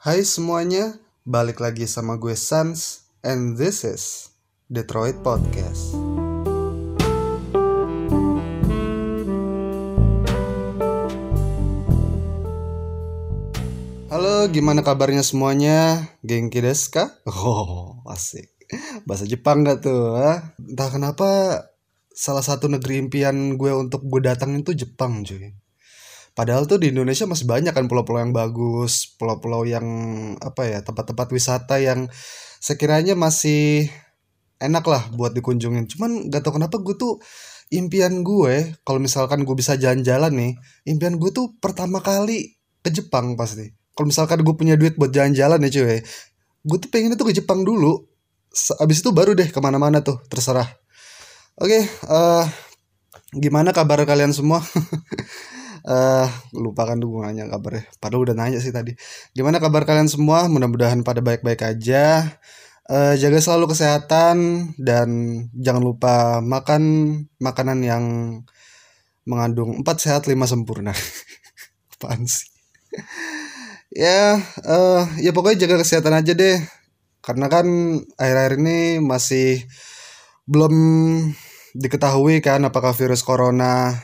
Hai semuanya, balik lagi sama gue Sans and this is Detroit Podcast. Halo, gimana kabarnya semuanya? Genki desu ka? Oh, asik. Bahasa Jepang gak tuh? Ha? Entah kenapa salah satu negeri impian gue untuk gue datangin tuh Jepang cuy. Padahal tuh di Indonesia masih banyak kan pulau-pulau yang bagus, pulau-pulau yang apa ya, tempat-tempat wisata yang sekiranya masih enak lah buat dikunjungin. Cuman gak tau kenapa gue tuh impian gue, kalau misalkan gue bisa jalan-jalan nih, impian gue tuh pertama kali ke Jepang pasti. Kalau misalkan gue punya duit buat jalan-jalan ya cuy, gue tuh pengen tuh ke Jepang dulu. Abis itu baru deh ke mana-mana tuh, terserah. Oke, eh gimana kabar kalian semua? Eh, lupakan dulu nanya kabarnya. Padahal udah nanya sih tadi. Gimana kabar kalian semua? Mudah-mudahan pada baik-baik aja. Eh, jaga selalu kesehatan dan jangan lupa makan makanan yang mengandung 4 sehat 5 sempurna. Apaan sih? Ya, eh ya pokoknya jaga kesehatan aja deh. Karena kan akhir-akhir ini masih belum diketahui kan apakah virus corona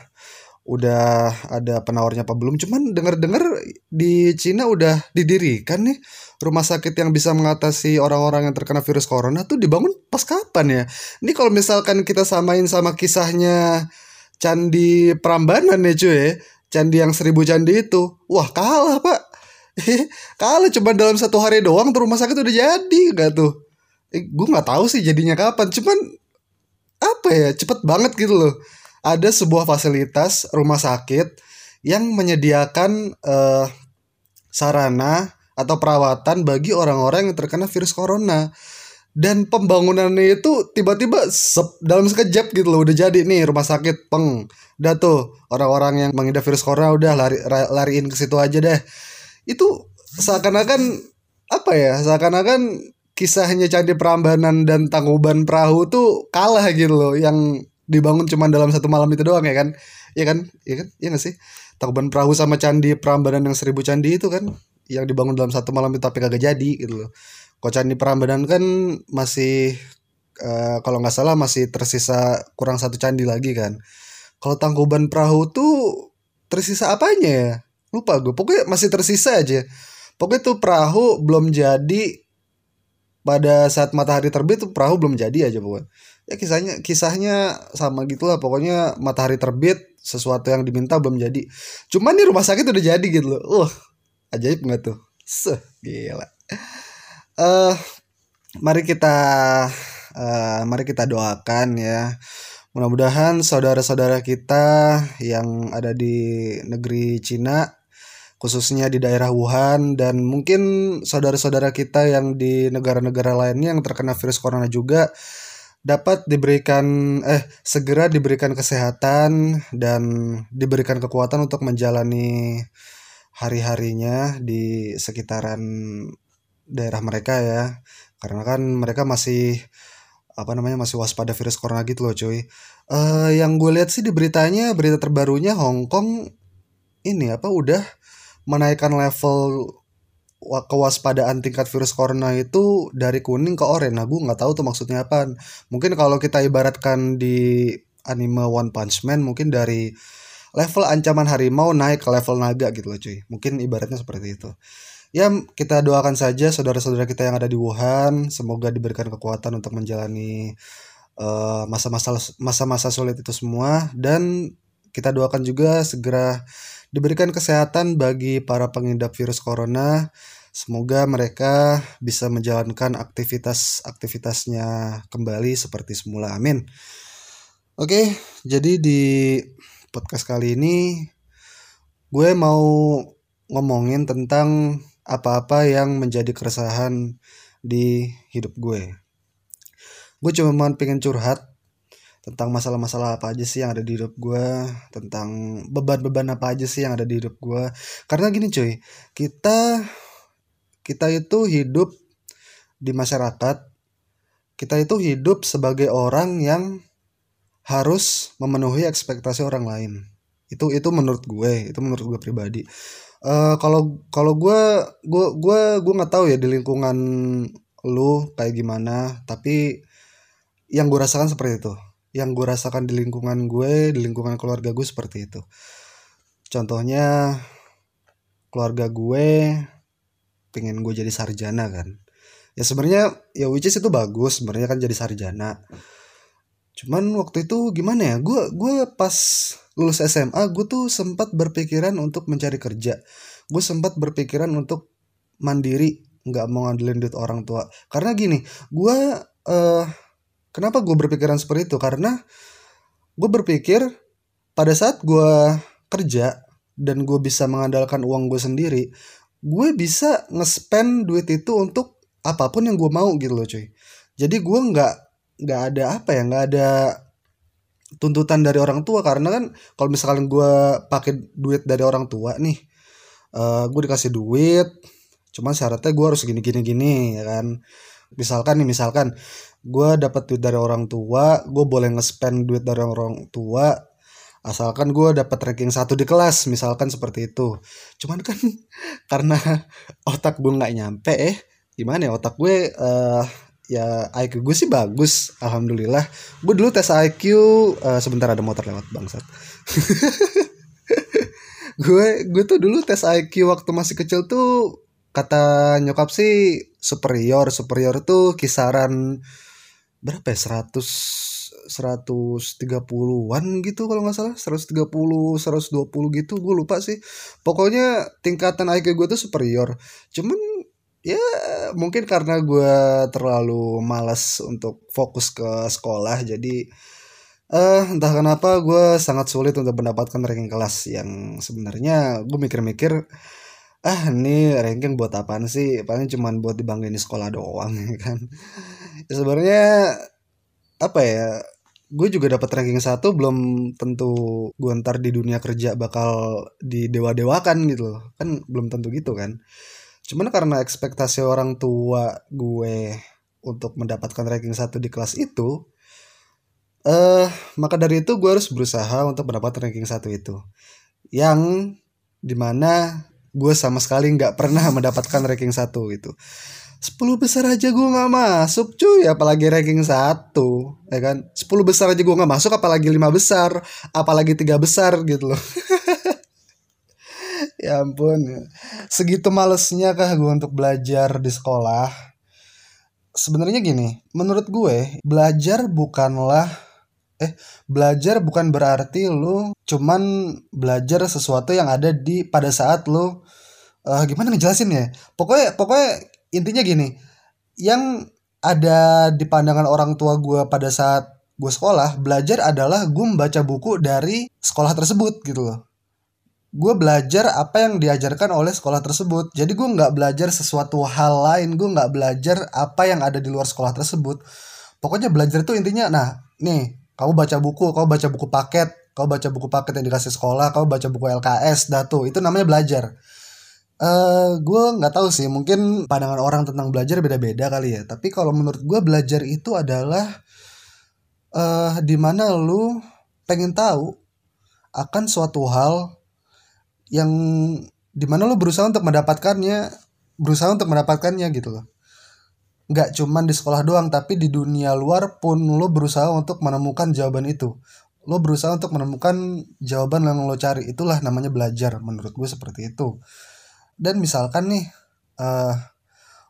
udah ada penawarnya apa belum. Cuman dengar-dengar di Cina udah didirikan nih rumah sakit yang bisa mengatasi orang-orang yang terkena virus corona tuh dibangun pas kapan ya? Ini kalau misalkan kita samain sama kisahnya Candi Prambanan ya cuy ya. Candi yang seribu candi itu. Wah kalah pak. kalah cuma dalam satu hari doang tuh rumah sakit udah jadi gak tuh. Eh, gue nggak tahu sih jadinya kapan. Cuman apa ya cepet banget gitu loh ada sebuah fasilitas rumah sakit yang menyediakan eh, sarana atau perawatan bagi orang-orang yang terkena virus corona. Dan pembangunannya itu tiba-tiba dalam sekejap gitu loh udah jadi nih rumah sakit peng. Udah tuh orang-orang yang mengidap virus corona udah lari lariin ke situ aja deh. Itu seakan-akan apa ya seakan-akan kisahnya Candi Prambanan dan Tangkuban Perahu tuh kalah gitu loh yang dibangun cuma dalam satu malam itu doang ya kan? Ya kan? Ya kan? Ya gak sih? Tangkuban Perahu sama Candi Prambanan yang seribu candi itu kan yang dibangun dalam satu malam itu tapi kagak jadi gitu loh. Kok Candi Prambanan kan masih eh, kalau nggak salah masih tersisa kurang satu candi lagi kan. Kalau Tangkuban Perahu tuh tersisa apanya ya? Lupa gue pokoknya masih tersisa aja. Pokoknya tuh perahu belum jadi pada saat matahari terbit tuh perahu belum jadi aja pokoknya ya kisahnya kisahnya sama gitulah. Pokoknya matahari terbit sesuatu yang diminta belum jadi. Cuman di rumah sakit udah jadi gitu loh. Uh ajaib nggak tuh? Seh, gila. Eh mari kita eh, mari kita doakan ya. Mudah-mudahan saudara-saudara kita yang ada di negeri Cina khususnya di daerah Wuhan dan mungkin saudara-saudara kita yang di negara-negara lainnya yang terkena virus corona juga dapat diberikan eh segera diberikan kesehatan dan diberikan kekuatan untuk menjalani hari-harinya di sekitaran daerah mereka ya. Karena kan mereka masih apa namanya masih waspada virus corona gitu loh cuy. Eh yang gue lihat sih di beritanya berita terbarunya Hong Kong ini apa udah menaikkan level kewaspadaan tingkat virus corona itu dari kuning ke oranye. Nah, gue nggak tahu tuh maksudnya apa. Mungkin kalau kita ibaratkan di anime One Punch Man, mungkin dari level ancaman harimau naik ke level naga gitu loh cuy. Mungkin ibaratnya seperti itu. Ya, kita doakan saja saudara-saudara kita yang ada di Wuhan, semoga diberikan kekuatan untuk menjalani eh, masa-masa masa-masa sulit itu semua dan kita doakan juga segera diberikan kesehatan bagi para pengidap virus corona. Semoga mereka bisa menjalankan aktivitas-aktivitasnya kembali seperti semula. Amin. Oke, jadi di podcast kali ini gue mau ngomongin tentang apa-apa yang menjadi keresahan di hidup gue. Gue cuma pengen curhat tentang masalah-masalah apa aja sih yang ada di hidup gue tentang beban-beban apa aja sih yang ada di hidup gue karena gini cuy kita kita itu hidup di masyarakat kita itu hidup sebagai orang yang harus memenuhi ekspektasi orang lain. Itu itu menurut gue itu menurut gue pribadi. Eh kalau kalau gue gue gue gue nggak tahu ya di lingkungan lu kayak gimana tapi yang gue rasakan seperti itu yang gue rasakan di lingkungan gue di lingkungan keluarga gue seperti itu. Contohnya keluarga gue pengen gue jadi sarjana kan. Ya sebenarnya ya which is itu bagus sebenarnya kan jadi sarjana. Cuman waktu itu gimana ya gue gue pas lulus SMA gue tuh sempat berpikiran untuk mencari kerja. Gue sempat berpikiran untuk mandiri nggak mau ngandelin duit orang tua. Karena gini gue uh, kenapa gue berpikiran seperti itu? Karena gue berpikir pada saat gue kerja dan gue bisa mengandalkan uang gue sendiri gue bisa nge-spend duit itu untuk apa pun yang gue mau gitu loh cuy. Jadi gue nggak nggak ada apa ya nggak ada tuntutan dari orang tua. Karena kan kalau misalkan gue pakai duit dari orang tua nih uh, gue dikasih duit cuman syaratnya gue harus gini gini gini ya kan? Misalkan nih misalkan gue dapat duit dari orang tua gue boleh nge-spend duit dari orang tua. Asalkan gue dapat ranking satu di kelas misalkan seperti itu. Cuman kan karena otak gue nggak nyampe eh gimana ya otak gue uh, ya IQ gue sih bagus alhamdulillah. Gue dulu tes IQ uh, eh, sebentar ada motor lewat bangsat. Gue gue tuh dulu tes IQ waktu masih kecil tuh kata nyokap sih superior superior tuh kisaran berapa ya? 100 130-an gitu kalau nggak salah. 130 120 gitu. Gue lupa sih. Pokoknya tingkatan IQ gue tuh superior. Cuman ya mungkin karena gue terlalu malas untuk fokus ke sekolah jadi uh, entah kenapa gue sangat sulit untuk mendapatkan ranking kelas yang sebenarnya. Gue mikir-mikir ah ini ranking buat apaan sih? Paling cuman buat dibanggain di sekolah doang ya kan. Ya, sebenarnya apa ya gue juga dapat ranking satu belum tentu gue ntar di dunia kerja bakal di dewa dewakan gitu loh. Kan belum tentu gitu kan. Cuman karena ekspektasi orang tua gue untuk mendapatkan ranking satu di kelas itu uh, maka dari itu gue harus berusaha untuk mendapatkan ranking satu itu. Yang di mana gue sama sekali nggak pernah mendapatkan ranking satu gitu. 10 besar aja gue nggak masuk cuy apalagi ranking satu ya kan? 10 besar aja gue nggak masuk apalagi lima besar apalagi tiga besar gitu loh. Ya ampun segitu malesnya kah gue untuk belajar di sekolah? Sebenarnya gini menurut gue belajar bukanlah eh belajar bukan berarti lu cuman belajar sesuatu yang ada di pada saat lu uh, gimana ngejelasin ya? Pokoknya pokoknya intinya gini yang ada di pandangan orang tua gue pada saat gue sekolah belajar adalah gue membaca buku dari sekolah tersebut gitu loh. Gue belajar apa yang diajarkan oleh sekolah tersebut. Jadi gue nggak belajar sesuatu hal lain gue nggak belajar apa yang ada di luar sekolah tersebut. Pokoknya belajar itu intinya nah nih kamu baca buku kamu baca buku paket kamu baca buku paket yang dikasih sekolah kamu baca buku LKS datu. Itu namanya belajar. Uh, eh, gue nggak tahu sih mungkin pandangan orang tentang belajar beda-beda kali ya. Tapi kalau menurut gue belajar itu adalah uh, di mana lu pengen tahu akan suatu hal yang di mana lu berusaha untuk mendapatkannya berusaha untuk mendapatkannya gitu loh nggak cuman di sekolah doang tapi di dunia luar pun lo berusaha untuk menemukan jawaban itu. Lo berusaha untuk menemukan jawaban yang lo cari. Itulah namanya belajar menurut gue seperti itu. Dan misalkan nih uh,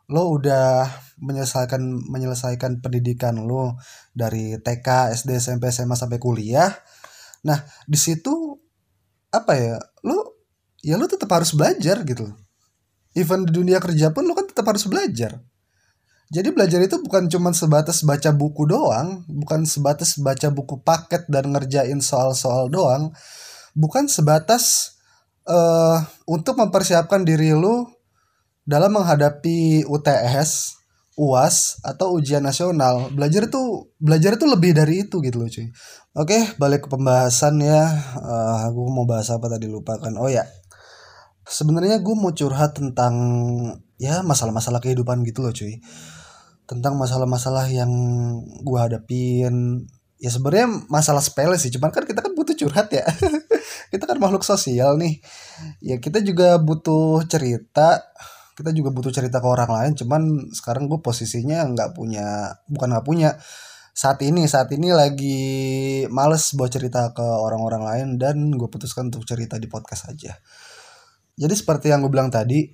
lo udah menyelesaikan menyelesaikan pendidikan lo dari TK SD SMP SMA sampai kuliah. Nah di situ apa ya lo ya lo tetap harus belajar gitu. Even di dunia kerja pun lo kan tetap harus belajar jadi belajar itu bukan cuma sebatas baca buku doang, bukan sebatas baca buku paket dan ngerjain soal-soal doang, bukan sebatas uh, untuk mempersiapkan diri lu dalam menghadapi UTS, UAS atau ujian nasional. Belajar itu belajar itu lebih dari itu gitu loh cuy. Oke, balik ke pembahasan ya. Uh, gue mau bahas apa tadi lupa kan. Oh ya. Sebenarnya gue mau curhat tentang ya masalah-masalah kehidupan gitu loh cuy tentang masalah-masalah yang gue hadapin. Ya sebenarnya masalah sepele sih cuman kan kita kan butuh curhat ya. Kita kan makhluk sosial nih. Ya kita juga butuh cerita. Kita juga butuh cerita ke orang lain cuman sekarang gue posisinya nggak punya bukan nggak punya. Saat ini saat ini lagi males buat cerita ke orang-orang lain dan gue putuskan untuk cerita di podcast aja. Jadi seperti yang gue bilang tadi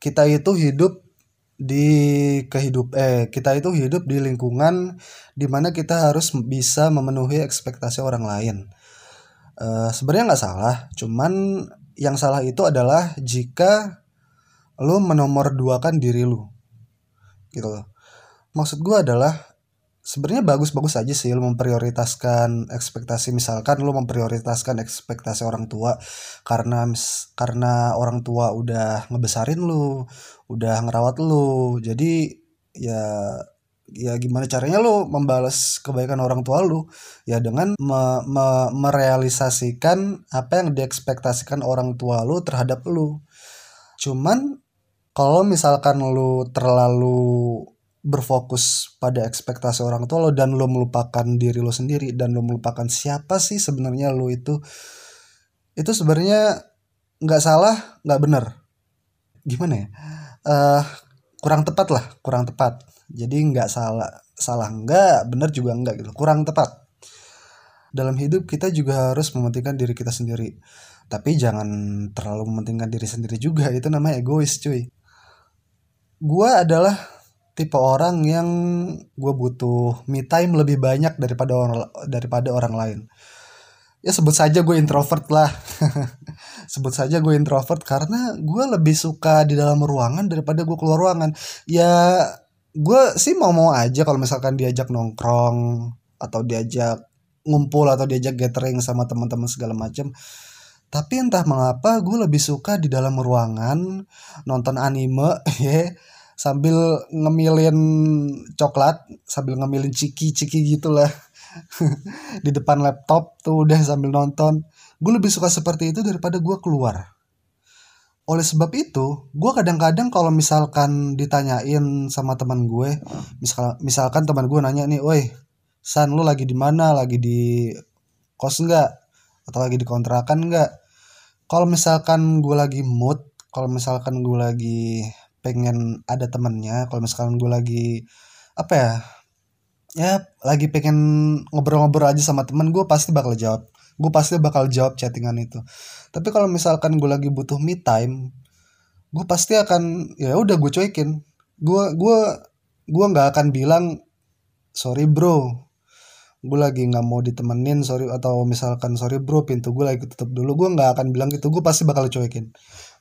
kita itu hidup di kehidup eh kita itu hidup di lingkungan di mana kita harus bisa memenuhi ekspektasi orang lain. Uh, Sebenarnya nggak salah, cuman yang salah itu adalah jika lu menomor dua kan diri lu, gitu loh. Maksud gue adalah sebenarnya bagus-bagus aja sih lo memprioritaskan ekspektasi. Misalkan lo memprioritaskan ekspektasi orang tua karena karena orang tua udah ngebesarin lo udah ngerawat lo jadi ya ya gimana caranya lo membalas kebaikan orang tua lo ya dengan me, me, merealisasikan apa yang diekspektasikan orang tua lo terhadap lo cuman kalau misalkan lo terlalu berfokus pada ekspektasi orang tua lo dan lo melupakan diri lo sendiri dan lo melupakan siapa sih sebenarnya lo itu itu sebenarnya nggak salah nggak benar. Gimana ya? Uh, kurang tepat lah kurang tepat. Jadi nggak salah salah nggak benar juga nggak gitu. Kurang tepat. Dalam hidup kita juga harus mementingkan diri kita sendiri. Tapi jangan terlalu mementingkan diri sendiri juga itu namanya egois cuy. Gue adalah tipe orang yang gue butuh me time lebih banyak daripada orang daripada orang lain. Ya sebut saja gue introvert lah. Sebut saja gue introvert karena gue lebih suka di dalam ruangan daripada gue keluar ruangan. Ya gue sih mau mau aja kalau misalkan diajak nongkrong atau diajak ngumpul atau diajak gathering sama teman-teman segala macam tapi entah mengapa gue lebih suka di dalam ruangan nonton anime ya sambil ngemilin coklat sambil ngemilin ciki-ciki gitulah. Di depan laptop tuh udah sambil nonton. Gue lebih suka seperti itu daripada gue keluar. Oleh sebab itu gue kadang-kadang kalau misalkan ditanyain sama teman gue misal misalkan teman gue nanya nih woi san lu lagi di mana? Lagi di kos enggak atau lagi di kontrakan enggak kalau misalkan gue lagi mood kalau misalkan gue lagi pengen ada temennya kalau misalkan gue lagi apa ya ya lagi pengen ngobrol-ngobrol aja sama temen gue pasti bakal jawab gue pasti bakal jawab chattingan itu. Tapi kalau misalkan gue lagi butuh me time gue pasti akan ya udah gue cuekin. Gue gue gue nggak akan bilang sorry bro. Gue lagi nggak mau ditemenin sorry atau misalkan sorry bro pintu gue lagi tutup dulu. Gue nggak akan bilang gitu gue pasti bakal cuekin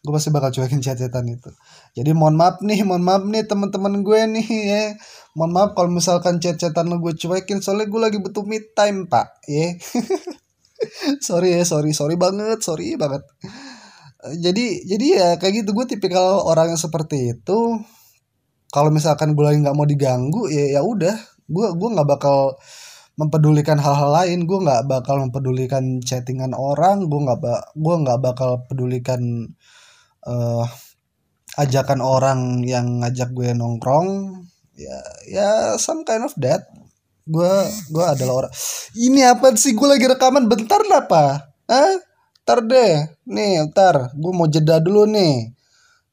gue pasti bakal cuekin chat-chatan itu. Jadi mohon maaf nih mohon maaf nih teman-teman gue nih ya. Mohon maaf kalau misalkan chat-chatan lo gue cuekin soalnya gue lagi butuh me time pak ya. Sorry ya sorry sorry banget sorry banget. Jadi jadi ya kayak gitu gue tipikal orang yang seperti itu. Kalau misalkan gue lagi nggak mau diganggu ya ya udah. Gue gue nggak bakal mempedulikan hal-hal lain gue nggak bakal mempedulikan chattingan orang gue nggak ba gue nggak bakal pedulikan uh, ajakan orang yang ngajak gue nongkrong ya ya some kind of that. Gue gue adalah orang. Ini apa sih? Gue lagi rekaman. Bentar lah apa ah ntar deh. Nih ntar. Gue mau jeda dulu nih.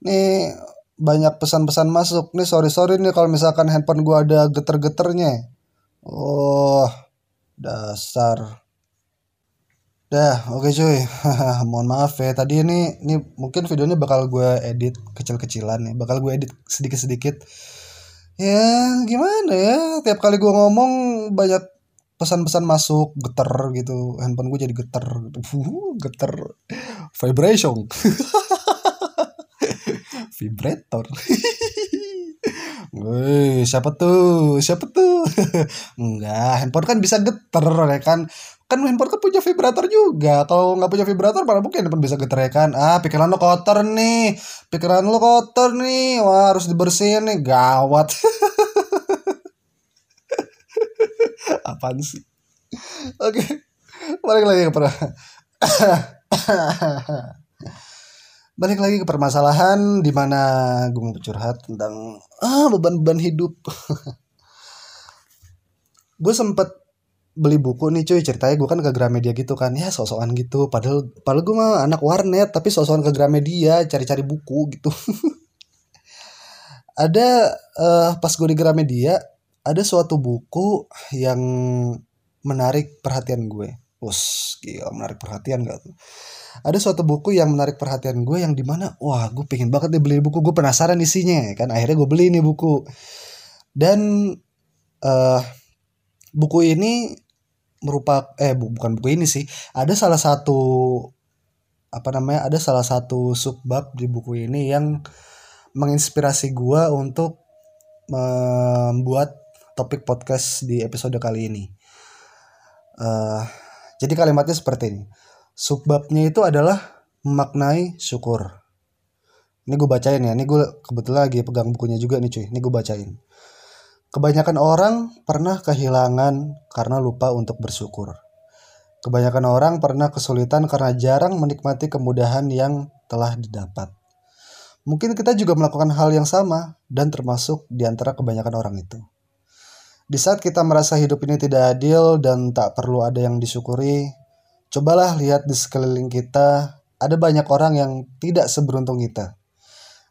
Nih banyak pesan-pesan masuk. Nih sorry sorry nih kalau misalkan handphone gue ada geter-geternya. Oh dasar Dah, oke okay, cuy. Mohon maaf ya. Tadi ini ini mungkin videonya bakal gue edit kecil-kecilan ya. Bakal gue edit sedikit-sedikit. Ya, gimana ya? Tiap kali gue ngomong banyak pesan-pesan masuk geter gitu. Handphone gue jadi geter gitu. Uh, geter. Vibration. Vibrator. Wih, siapa tuh? Siapa tuh? Enggak, handphone kan bisa geter ya kan kan handphone kan punya vibrator juga. Kalau nggak punya vibrator mana mungkin handphone bisa getar ya kan ah pikiran lo kotor nih. Pikiran lo kotor nih. Wah harus dibersihin nih. Gawat. Apaan sih? Oke balik lagi ke per balik lagi ke permasalahan di mana gue mau curhat tentang ah beban-beban hidup. Gue sempet beli buku nih cuy ceritanya gue kan ke Gramedia gitu kan ya sosokan gitu padahal padahal gue mah anak warnet tapi sosokan ke Gramedia cari-cari buku gitu ada uh, pas gue di Gramedia ada suatu buku yang menarik perhatian gue Us, gila menarik perhatian gak tuh? Ada suatu buku yang menarik perhatian gue yang di mana, wah gue pengen banget deh beli buku, gue penasaran isinya kan. Akhirnya gue beli nih buku. Dan uh, buku ini merupakan eh bu, bukan buku ini sih. Ada salah satu apa namanya? Ada salah satu subbab di buku ini yang menginspirasi gue untuk membuat topik podcast di episode kali ini. Uh, jadi kalimatnya seperti ini. Subbabnya itu adalah memaknai syukur. Ini gue bacain ya. Ini gue kebetulan lagi pegang bukunya juga nih cuy. Ini gue bacain. Kebanyakan orang pernah kehilangan karena lupa untuk bersyukur. Kebanyakan orang pernah kesulitan karena jarang menikmati kemudahan yang telah didapat. Mungkin kita juga melakukan hal yang sama dan termasuk di antara kebanyakan orang itu. Di saat kita merasa hidup ini tidak adil dan tak perlu ada yang disyukuri, cobalah lihat di sekeliling kita, ada banyak orang yang tidak seberuntung kita.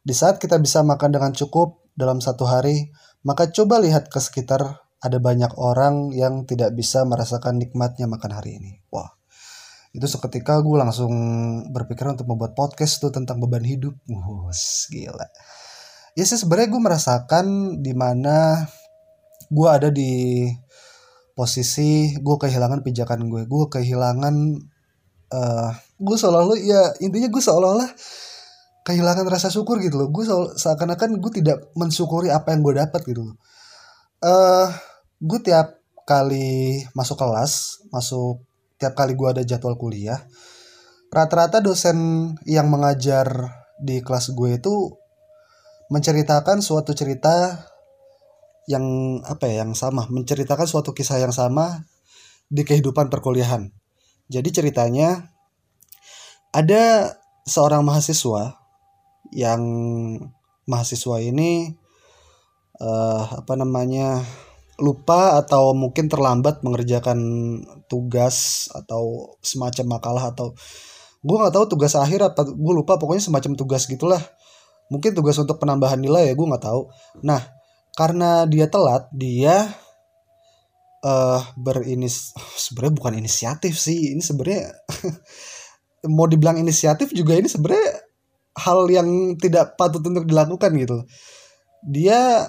Di saat kita bisa makan dengan cukup dalam satu hari, maka coba lihat ke sekitar, ada banyak orang yang tidak bisa merasakan nikmatnya makan hari ini. Wah, itu seketika gue langsung berpikir untuk membuat podcast tuh tentang beban hidup. Wah, gila. Ya sih sebenarnya gue merasakan di mana gue ada di posisi gue kehilangan pijakan gue gue kehilangan uh, gue seolah-olah ya intinya gue seolah-olah kehilangan rasa syukur gitu loh gue seakan-akan gue tidak mensyukuri apa yang gue dapat gitu loh uh, gue tiap kali masuk kelas masuk tiap kali gue ada jadwal kuliah rata-rata dosen yang mengajar di kelas gue itu menceritakan suatu cerita yang apa ya yang sama menceritakan suatu kisah yang sama di kehidupan perkuliahan. Jadi ceritanya ada seorang mahasiswa yang mahasiswa ini uh, apa namanya lupa atau mungkin terlambat mengerjakan tugas atau semacam makalah atau gue nggak tahu tugas akhir apa gue lupa pokoknya semacam tugas gitulah. Mungkin tugas untuk penambahan nilai ya gue nggak tahu. Nah karena dia telat dia uh, berinis sebenarnya bukan inisiatif sih ini sebenarnya mau dibilang inisiatif juga ini sebenarnya hal yang tidak patut untuk dilakukan gitu. Dia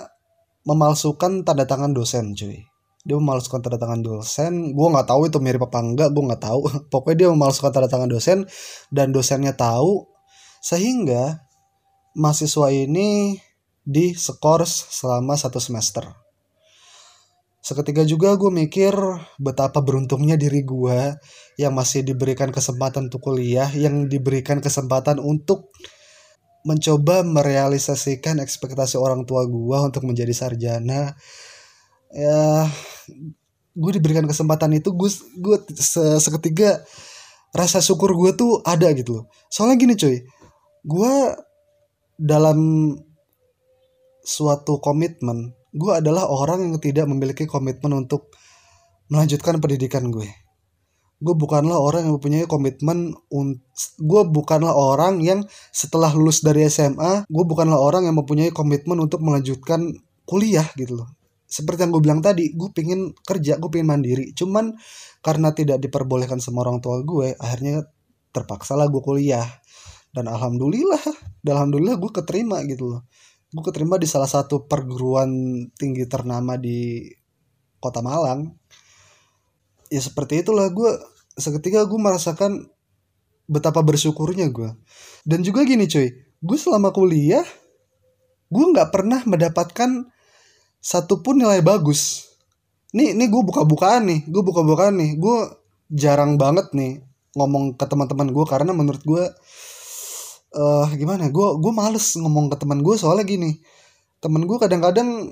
memalsukan tanda tangan dosen cuy. Dia memalsukan tanda tangan dosen. Gue nggak tahu itu mirip apa enggak gue nggak tahu. Pokoknya dia memalsukan tanda tangan dosen dan dosennya tahu sehingga mahasiswa ini di skors selama satu semester. Seketika juga gue mikir betapa beruntungnya diri gue yang masih diberikan kesempatan untuk kuliah, yang diberikan kesempatan untuk mencoba merealisasikan ekspektasi orang tua gue untuk menjadi sarjana. Ya, gue diberikan kesempatan itu, gue gue seketika rasa syukur gue tuh ada gitu loh. Soalnya gini cuy, gue dalam suatu komitmen gue adalah orang yang tidak memiliki komitmen untuk melanjutkan pendidikan gue gue bukanlah orang yang mempunyai komitmen gue bukanlah orang yang setelah lulus dari SMA gue bukanlah orang yang mempunyai komitmen untuk melanjutkan kuliah gitu loh. Seperti yang gue bilang tadi gue pingin kerja gue pingin mandiri. Cuman karena tidak diperbolehkan sama orang tua gue akhirnya terpaksa lah gue kuliah. Dan alhamdulillah alhamdulillah gue keterima gitu loh. Gue keterima di salah satu perguruan tinggi ternama di kota Malang. Ya seperti itulah gue seketika gue merasakan betapa bersyukurnya gue dan juga gini cuy gue selama kuliah gue nggak pernah mendapatkan satupun nilai bagus. Nih nih gue buka-bukaan nih gue buka-bukaan nih. Gue jarang banget nih ngomong ke teman-teman gue karena menurut gue uh, gimana gue gue males ngomong ke teman gue soalnya gini temen gue kadang-kadang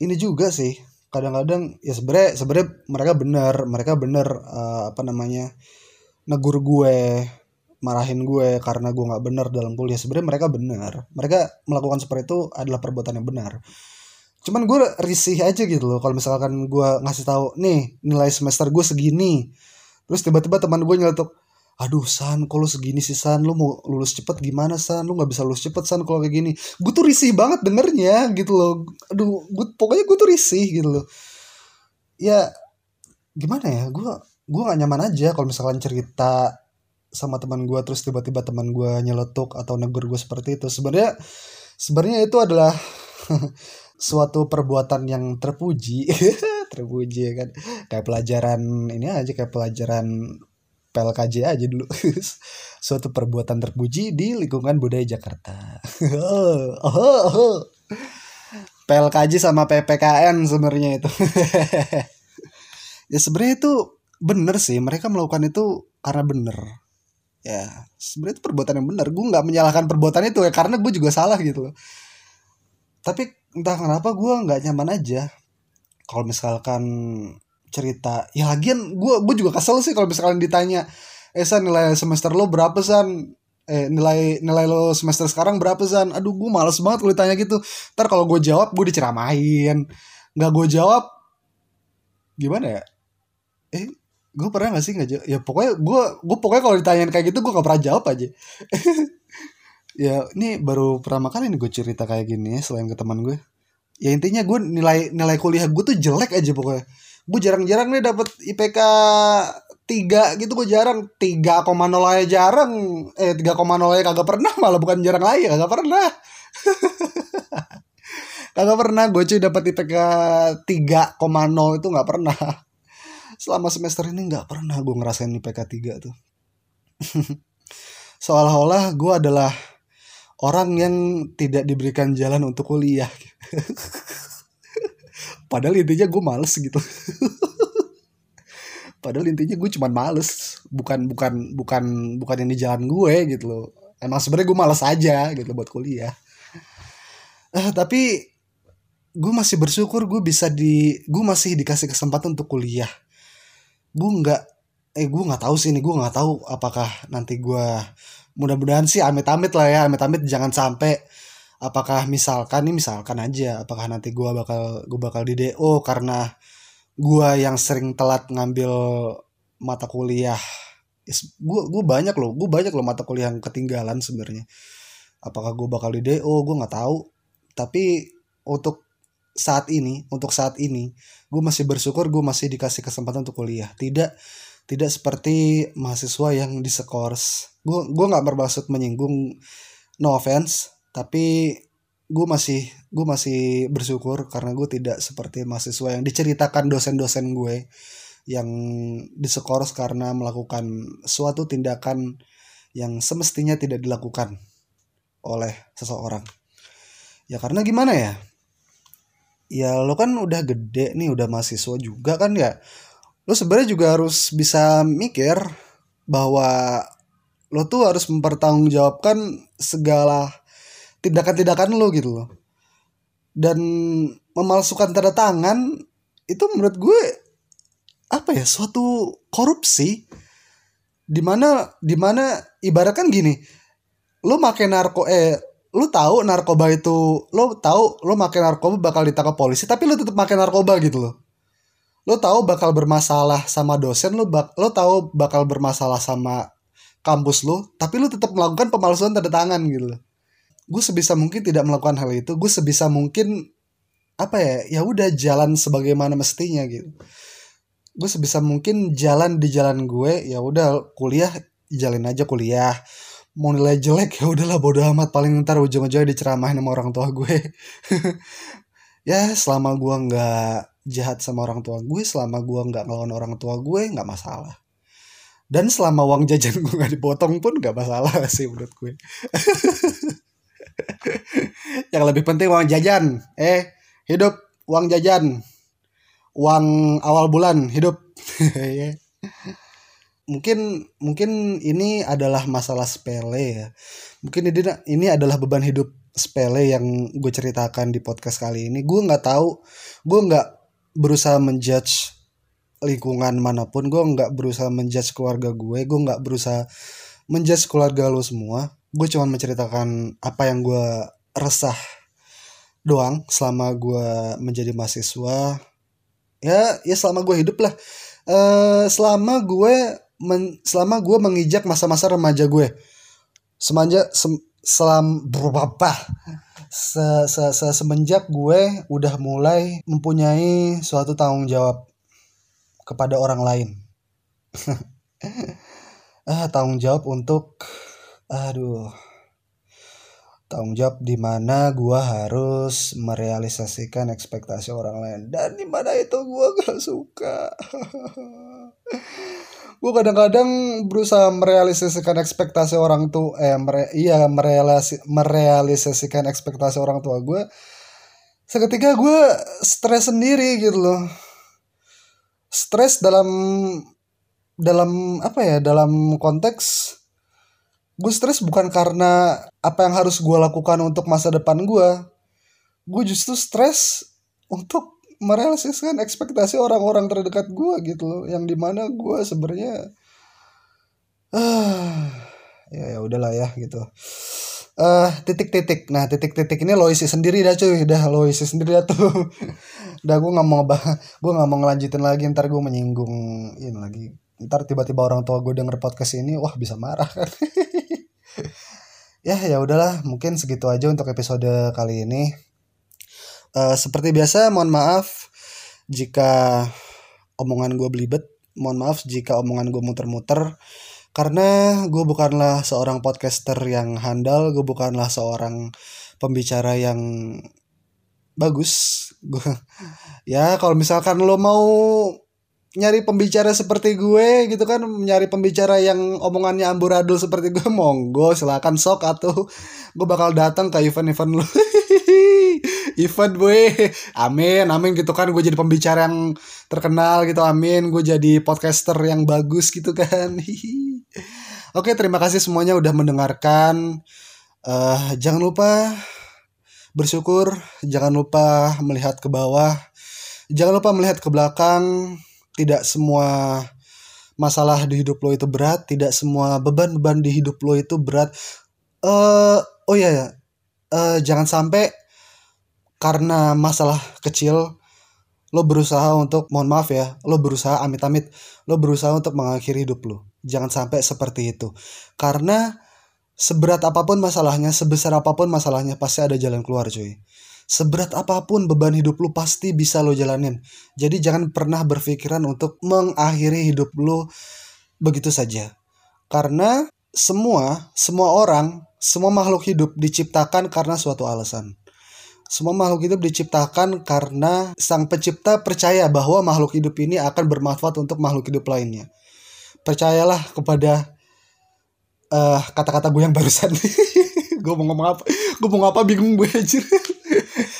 ini juga sih kadang-kadang ya sebenernya sebenernya mereka bener mereka bener uh, apa namanya negur gue marahin gue karena gue nggak bener dalam kuliah. Sebenarnya mereka bener mereka melakukan seperti itu adalah perbuatan yang benar. Cuman gue risih aja gitu loh kalau misalkan gue ngasih tahu nih nilai semester gue segini. Terus tiba-tiba teman gue nyeletuk aduh san kalau segini sih san? Lu mau lulus cepet gimana san? Lu nggak bisa lulus cepet san kalau kayak gini. Gue tuh risih banget dengernya gitu loh. Aduh gue pokoknya gue tuh risih gitu loh. Ya gimana ya? Gue gue gak nyaman aja kalau misalkan cerita sama teman gue terus tiba-tiba teman gue nyeletuk atau negur gue seperti itu. Sebenarnya sebenarnya itu adalah suatu perbuatan yang terpuji. Terpuji ya kan? Kayak pelajaran ini aja kayak pelajaran PLKJ aja dulu. Suatu perbuatan terpuji di lingkungan budaya Jakarta. Oh, oh, oh. PLKJ sama PPKN sebenarnya itu. Ya sebenarnya itu bener sih. Mereka melakukan itu karena bener. Ya sebenarnya itu perbuatan yang benar gue nggak menyalahkan perbuatan itu ya karena gue juga salah gitu loh. Tapi entah kenapa gue nggak nyaman aja. Kalau misalkan cerita. Ya lagian gue gue juga kesel sih kalau misalkan ditanya eh san nilai semester lo berapa san? Eh nilai nilai lo semester sekarang berapa san? Aduh gue males banget kalau ditanya gitu. Ntar kalau gue jawab gue diceramain. Nggak gue jawab gimana ya? Eh gue pernah gak sih nggak jawab? Ya pokoknya gue gue pokoknya kalau ditanyain kayak gitu gue gak pernah jawab aja. Ya ini baru pertama kali nih gue cerita kayak gini ya selain ke teman gue ya intinya gue nilai nilai kuliah gue tuh jelek aja pokoknya. Gue jarang-jarang nih dapet IPK tiga gitu gue jarang. tiga koma nol aja jarang. Eh tiga koma nol aja kagak pernah malah bukan jarang lagi kagak pernah. Kagak pernah gue cuy dapet IPK tiga koma nol itu nggak pernah. Selama semester ini nggak pernah gue ngerasain IPK tiga tuh. Seolah-olah gue adalah orang yang tidak diberikan jalan untuk kuliah. Padahal intinya gue males gitu. Padahal intinya gue cuma males. Bukan bukan bukan bukan ini jalan gue gitu loh. Emang sebenarnya gue males aja gitu buat kuliah. Eh, tapi gue masih bersyukur gue bisa di gue masih dikasih kesempatan untuk kuliah. Gue nggak eh gue nggak tahu sih ini gue nggak tahu apakah nanti gue mudah-mudahan sih amit-amit lah ya amit-amit jangan sampai apakah misalkan nih misalkan aja apakah nanti gue bakal gue bakal di DO karena gue yang sering telat ngambil mata kuliah. Gue gue banyak loh gue banyak loh mata kuliah yang ketinggalan sebenarnya. Apakah gue bakal di DO gue nggak tahu. Tapi untuk saat ini untuk saat ini gue masih bersyukur gue masih dikasih kesempatan untuk kuliah. Tidak tidak seperti mahasiswa yang diskors gue gue nggak bermaksud menyinggung no offense tapi gue masih gue masih bersyukur karena gue tidak seperti mahasiswa yang diceritakan dosen-dosen gue yang disekoros karena melakukan suatu tindakan yang semestinya tidak dilakukan oleh seseorang. Ya karena gimana ya? Ya lo kan udah gede nih udah mahasiswa juga kan ya? Lo sebenarnya juga harus bisa mikir bahwa lo tuh harus mempertanggungjawabkan segala tindakan-tindakan lo gitu loh. Dan memalsukan tanda tangan itu menurut gue apa ya suatu korupsi. Di mana di mana ibaratkan gini lo make narko eh lo tahu narkoba itu lo tahu lo make narkoba bakal ditangkap polisi tapi lo tetap make narkoba gitu loh. Lo tahu bakal bermasalah sama dosen lo bak lo tahu bakal bermasalah sama kampus lo tapi lo tetap melakukan pemalsuan tanda tangan gitu gue sebisa mungkin tidak melakukan hal itu gue sebisa mungkin apa ya ya udah jalan sebagaimana mestinya gitu. Gue sebisa mungkin jalan di jalan gue ya udah kuliah jalin aja kuliah. Mau nilai jelek ya udahlah bodo amat. Paling ntar ujung-ujungnya diceramahin sama orang tua gue. Ya selama gue nggak jahat sama orang tua gue selama gue nggak ngelawan orang tua gue nggak masalah dan selama uang jajan gue nggak dipotong pun nggak masalah sih menurut gue. Yang lebih penting uang jajan. Eh hidup uang jajan. Uang awal bulan hidup. Ya. mungkin mungkin ini adalah masalah sepele ya. Mungkin ini ini adalah beban hidup sepele yang gue ceritakan di podcast kali ini. Gue nggak tahu gue nggak berusaha menjudge lingkungan mana pun gue nggak berusaha menjudge keluarga gue gue nggak berusaha menjudge keluarga lo semua. Gue cuma menceritakan apa yang gue resah doang selama gue menjadi mahasiswa. Ya ya selama gue hidup lah. Uh, selama gue men, selama gue mengijak masa-masa remaja gue semanja sem, selam berapa se, se, se, semenjak gue udah mulai mempunyai suatu tanggung jawab kepada orang lain. Ah tanggung jawab untuk aduh tanggung jawab di mana gue harus merealisasikan ekspektasi orang lain. Dan di mana itu gue gak suka. Gue kadang-kadang berusaha merealisasikan ekspektasi orang tua eh mere, iya merealisi, merealisasikan ekspektasi orang tua gue seketika gue stres sendiri gitu loh stres dalam dalam apa ya dalam konteks gue stres bukan karena apa yang harus gue lakukan untuk masa depan gue gue justru stres untuk merealisasikan ekspektasi orang-orang terdekat gue gitu loh yang di mana gue sebenarnya ah ya ya udahlah ya gitu. Uh, titik-titik. Nah titik-titik ini lo isi sendiri dah cuy dah lo isi sendiri dah tuh dah gue nggak mau gue nggak mau ngelanjutin lagi ntar gue menyinggung ini lagi ntar tiba-tiba orang tua gue denger podcast ini wah bisa marah kan ya ya udahlah mungkin segitu aja untuk episode kali ini Uh, seperti biasa, mohon maaf jika omongan gue belibet. Mohon maaf jika omongan gue muter-muter. Karena gue bukanlah seorang podcaster yang handal, gue bukanlah seorang pembicara yang bagus. Gue ya kalau misalkan lo mau nyari pembicara seperti gue gitu kan nyari pembicara yang omongannya amburadul seperti gue monggo silakan sok atau gue bakal datang ke event-event lo event gue. Amin amin gitu kan gue jadi pembicara yang terkenal gitu amin. Gue jadi podcaster yang bagus gitu kan. Oke terima kasih semuanya udah mendengarkan. Uh, jangan lupa bersyukur jangan lupa melihat ke bawah. Jangan lupa melihat ke belakang. Tidak semua masalah di hidup lo itu berat. Tidak semua beban-beban di hidup lo itu berat. Uh, oh iya ya uh, jangan sampai karena masalah kecil lo berusaha untuk mohon maaf ya lo berusaha amit-amit. Lo berusaha untuk mengakhiri hidup lo. Jangan sampai seperti itu. Karena seberat apa pun masalahnya sebesar apa pun masalahnya pasti ada jalan keluar cuy. Seberat apa pun beban hidup lo pasti bisa lo jalanin. Jadi jangan pernah berpikiran untuk mengakhiri hidup lo begitu saja. Karena semua semua orang semua makhluk hidup diciptakan karena suatu alasan. Semua makhluk hidup diciptakan karena sang pencipta percaya bahwa makhluk hidup ini akan bermanfaat untuk makhluk hidup lainnya. Percayalah kepada uh, kata-kata gue yang barusan. gue mau ngomong apa? Gue mau apa bingung gue aja.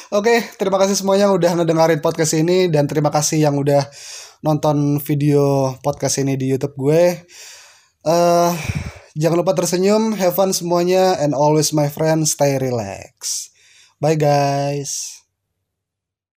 Oke, okay, terima kasih semuanya yang udah ngedengerin podcast ini dan terima kasih yang udah nonton video podcast ini di YouTube gue. Uh, jangan lupa tersenyum, have fun semuanya, and always my friend, stay relax. Bye guys.